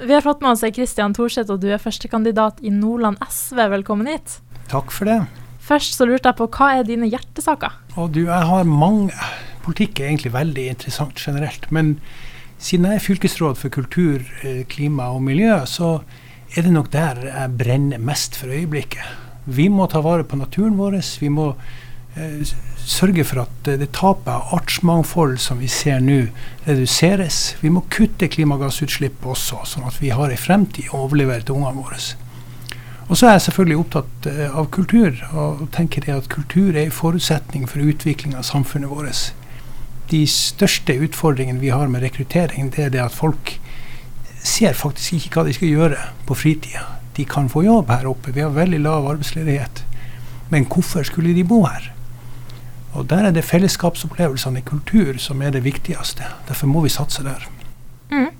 Vi har fått med oss Kristian Thorseth, og du er førstekandidat i Nordland SV. Velkommen hit. Takk for det. Først så lurte jeg på, hva er dine hjertesaker? Og du, jeg har mange Politikk er egentlig veldig interessant generelt. Men siden jeg er fylkesråd for kultur, eh, klima og miljø, så er det nok der jeg brenner mest for øyeblikket. Vi må ta vare på naturen vår. Vi må sørge for at det tapet av artsmangfold som vi ser nå, reduseres. Vi må kutte klimagassutslipp også, sånn at vi har en fremtid å overlevere til ungene våre. Og så er jeg selvfølgelig opptatt eh, av kultur, og tenker det at kultur er en forutsetning for utvikling av samfunnet vårt. De største utfordringene vi har med rekruttering, det er det at folk ser faktisk ikke hva de skal gjøre på fritida. De kan få jobb her oppe, vi har veldig lav arbeidsledighet. Men hvorfor skulle de bo her? Og Der er det fellesskapsopplevelsene i kultur som er det viktigste. Derfor må vi satse der. Mm.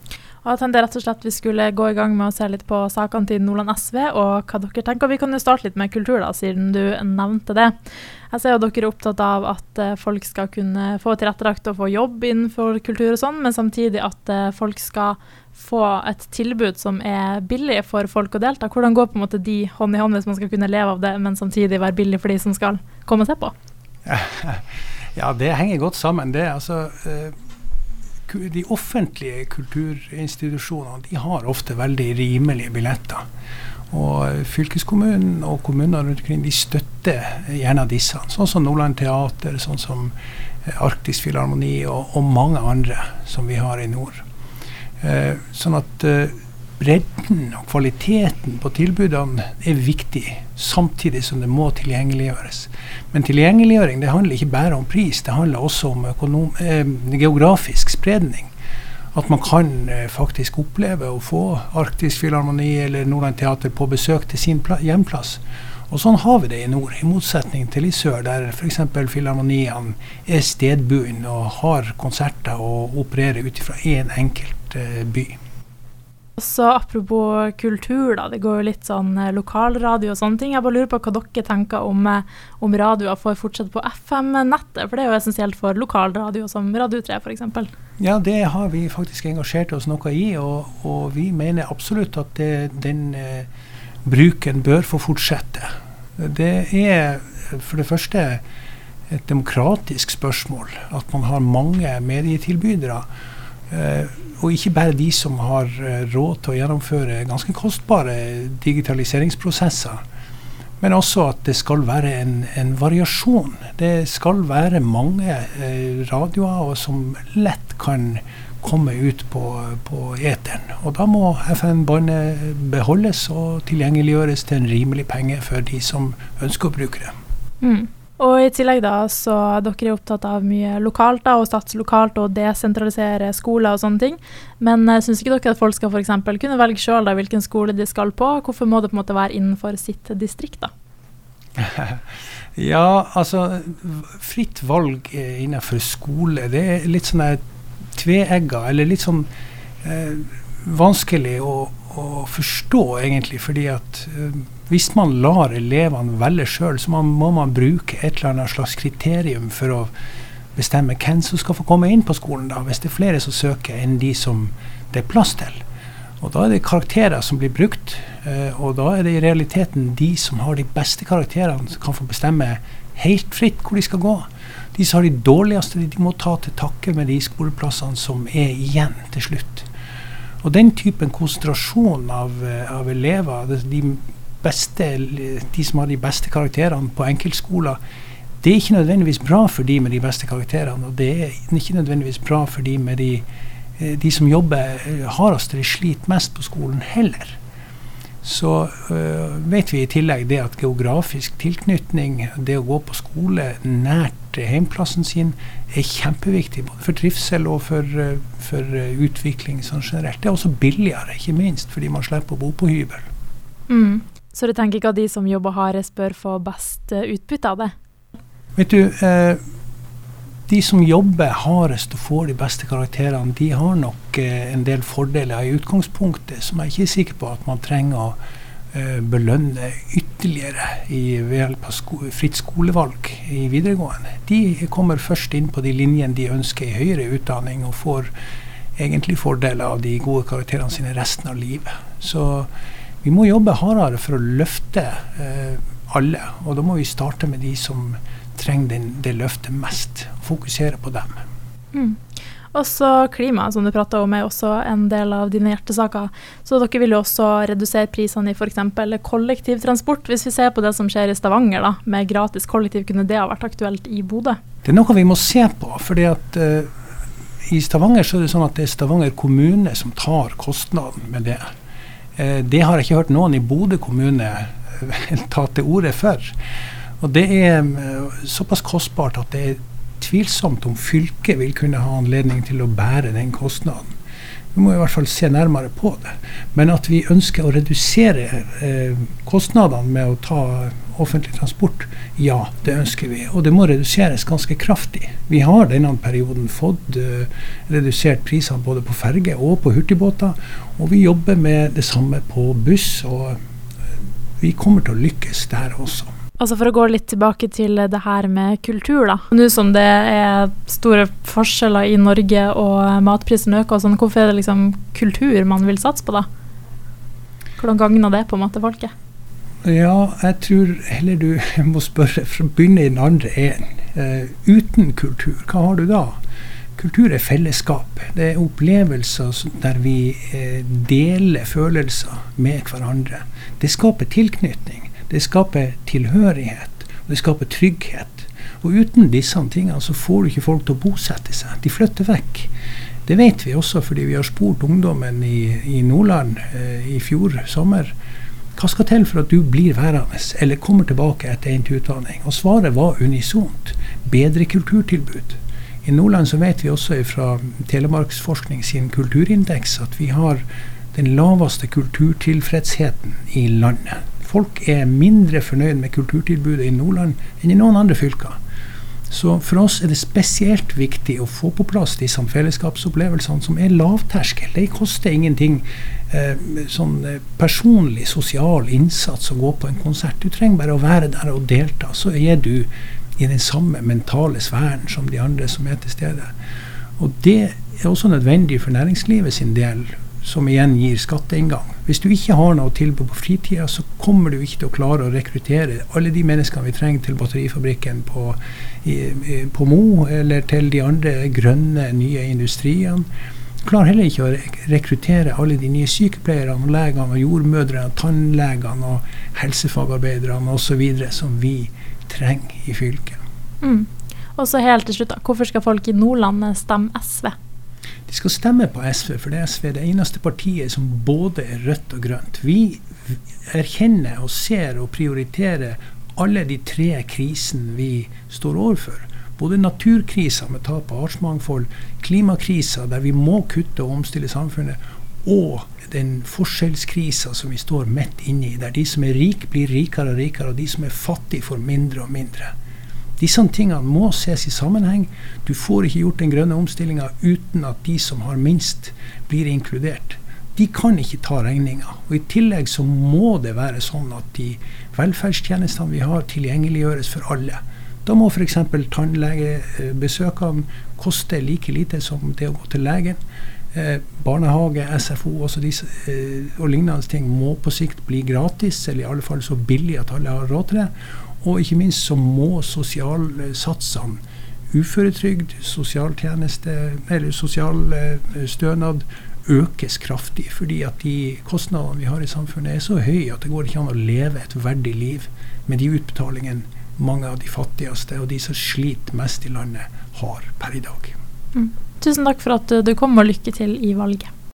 Og Jeg tenkte rett og slett vi skulle gå i gang med å se litt på sakene til Nordland SV og hva dere tenker. Vi kan jo starte litt med kultur, da, siden du nevnte det. Jeg ser jo dere er opptatt av at uh, folk skal kunne få tilrettelagt og få jobb innenfor kultur og sånn, men samtidig at uh, folk skal få et tilbud som er billig for folk å delta. Hvordan går på en måte de hånd i hånd hvis man skal kunne leve av det, men samtidig være billig for de som skal komme og se på? Ja, det henger godt sammen. det. Altså, eh, de offentlige kulturinstitusjonene de har ofte veldig rimelige billetter. Og Fylkeskommunen og kommuner rundt omkring de støtter gjerne disse. Sånn som Nordland Teater, sånn som eh, Arktisk Filharmoni og, og, mange andre som vi har i nord. Eh, sånn at eh, bredden og kvaliteten på tilbudene er viktig, samtidig som det må tilgjengeliggjøres. Men tilgjengeliggjøring det handler ikke bare om pris, det handler også om økonom, eh, geografisk spredning. At man kan eh, faktisk oppleve å få Arktisk Filharmoni eller Nordland Teater på besøk til sin hjemplass. Og sånn har vi det i nord, i motsetning til i sør, der f.eks. filharmoniene er stedbundne og har konserter og opererer ut fra én en enkelt eh, by. Så apropos kultur, da. Det går jo litt sånn eh, lokalradio og sånne ting. Jeg bare lurer på hva dere tenker om, eh, om radioer får fortsette på FM-nettet. For det er jo essensielt for lokalradio som Radio 3 f.eks. Ja, det har vi faktisk engasjert oss noe i. Og, og vi mener absolutt at det, den eh, bruken bør få fortsette. Det er for det første et demokratisk spørsmål at man har mange medietilbydere. Eh, og ikke bare de som har eh, råd til å gjennomføre ganske kostbare digitaliseringsprosesser. Men også at det skal være en, en variasjon. Det skal være mange eh, radioer som lett kan komme ut på, på eteren. Og da må FN-båndet beholdes og tilgjengeliggjøres til en rimelig penge for de som ønsker å bruke det. Mm. Og i tillegg da, så er dere opptatt av mye lokalt da, og satse lokalt og desentralisere skoler og sånne ting. Men uh, syns ikke dere at folk skal f.eks. kunne velge sjøl hvilken skole de skal på? Hvorfor må det på en måte være innenfor sitt distrikt, da? ja, altså fritt valg innenfor skole, det er litt sånn tveegga, eller litt sånn eh, vanskelig å, å, forstå, egentlig. Fordi at eh, hvis man lar elevene velge sjøl, så man, må man bruke et eller annet slags kriterium for å bestemme hvem som skal få komme inn på skolen, da, hvis det er flere som søker enn de som det er plass til. Og Da er det karakterer som blir brukt, eh, og da er det i realiteten de som har de beste karakterene, som kan få bestemme helt fritt hvor de skal gå. De som har de dårligste, de må ta til takke med de skoleplassene som er igjen til slutt. Og den typen konsentrasjon av, eh, av elever, de beste, de som har de beste karakterene på enkeltskoler, det er ikke nødvendigvis bra for de med de beste karakterene. Og det er ikke nødvendigvis bra for de med de, eh, de som jobber eh, hardest eller sliter mest på skolen, heller. Så øh, vet vi i tillegg det at geografisk tilknytning, det å gå på skole nært heimplassen sin, er kjempeviktig. Både for trivsel og for, for utvikling sånn generelt. Det er også billigere, ikke minst fordi man slipper å bo på hybel. Mm. Så du tenker ikke at de som jobber hardest, bør få best eh, utbytte av det? Vet du, eh, de som jobber hardest og får de beste karakterene, de har nok eh, en del fordeler i utgangspunktet som jeg ikke er sikker på at man trenger å eh, belønne ytterligere i, ved hjelp av sko fritt skolevalg i videregående. De kommer først inn på de linjene de ønsker i høyere utdanning, og får egentlig fordeler av de gode karakterene sine resten av livet. Så vi må jobbe hardere for å løfte eh, alle. Og da må vi starte med de som trenger den, det løftet mest. Fokusere på dem. Mm. Også klima, som du prata om, er også en del av dine hjertesaker. Så dere vil jo også redusere prisene i f.eks. kollektivtransport. Hvis vi ser på det som skjer i Stavanger, da, med gratis kollektiv, kunne det ha vært aktuelt i Bodø? Det er noe vi må se på. fordi at uh, I Stavanger så er det sånn at det er Stavanger kommune som tar kostnaden med det. Uh, det har jeg ikke hørt noen i Bodø kommune uh, ta til orde for. Og det er såpass kostbart at det er tvilsomt om fylket vil kunne ha anledning til å bære den kostnaden. Vi må i hvert fall se nærmere på det. Men at vi ønsker å redusere eh, kostnadene med å ta offentlig transport, ja, det ønsker vi. Og det må reduseres ganske kraftig. Vi har denne perioden fått eh, redusert prisene både på ferge og på hurtigbåter. Og vi jobber med det samme på buss. Og eh, vi kommer til å lykkes der også. Altså For å gå litt tilbake til det her med kultur, da. Nå som det er store forskjeller i Norge og matprisen øker og sånn, hvorfor er det liksom kultur man vil satse på, da? Hvordan gagner det på en måte folket? Ja, jeg tror heller du må spørre for å begynne i den andre enden. Uh, uten kultur, hva har du da? Kultur er fellesskap. Det er opplevelser der vi uh, deler følelser med hverandre. Det skaper tilknytning. Det skaper tilhørighet, og det skaper trygghet. Og uten disse tingene så får du ikke folk til å bosette seg. De flytter vekk. Det vet vi også fordi vi har spurt ungdommen i, i Nordland eh, i fjor sommer. Hva skal til for at du blir værende eller kommer tilbake etter endt utdanning? Og svaret var unisont. Bedre kulturtilbud. I Nordland så vet vi også fra Telemarksforskning sin kulturindeks at vi har den laveste kulturtilfredsheten i landet. Folk er mindre fornøyd med kulturtilbudet i Nordland enn i noen andre fylker. Så for oss er det spesielt viktig å få på plass disse fellesskapsopplevelsene som er lavterskel. Det koster ingenting eh, sånn eh, personlig, sosial innsats å gå på en konsert. Du trenger bare å være der og delta, så er du i den samme mentale sfæren som de andre som er til stede. Og det er også nødvendig for næringslivet sin del som igjen gir skatteinngang. Hvis du ikke har noe tilbud på fritida, så kommer du ikke til å klare å rekruttere alle de menneskene vi trenger til batterifabrikken på, i, på Mo, eller til de andre grønne, nye industriene. Klarer heller ikke å rekruttere alle de nye sykepleierne, legene, og jordmødrene, tannlegene og helsefagarbeiderne osv. som vi trenger i fylket. Mm. Og så helt til slutt, Hvorfor skal folk i Nordland stemme SV? De skal stemme på SV, for det er SV det eneste partiet som både er rødt og grønt. Vi erkjenner og ser og prioriterer alle de tre krisene vi står overfor. Både naturkrisa med tap av artsmangfold, klimakrisa der vi må kutte og omstille samfunnet, og den forskjellskrisa som vi står midt inne i, der de som er rike, blir rikere og rikere, og de som er fattige, får mindre og mindre. Disse tingene må ses i sammenheng. Du får ikke gjort den grønne omstillinga uten at de som har minst, blir inkludert. De kan ikke ta regninga. I tillegg så må det være sånn at de velferdstjenestene vi har, tilgjengeliggjøres for alle. Da må f.eks. tannlegebesøkene koste like lite som det å gå til legen. Eh, barnehage, SFO også disse, eh, og lignende ting må på sikt bli gratis, eller i alle fall så billig at alle har råd til det. Og ikke minst så må sosialsatsene, uføretrygd, sosialtjeneste eller sosialstønad, økes kraftig. Fordi at de kostnadene vi har i samfunnet er så høye at det går ikke an å leve et verdig liv med de utbetalingene mange av de fattigste og de som sliter mest i landet, har per i dag. Mm. Tusen takk for at du kom, og lykke til i valget.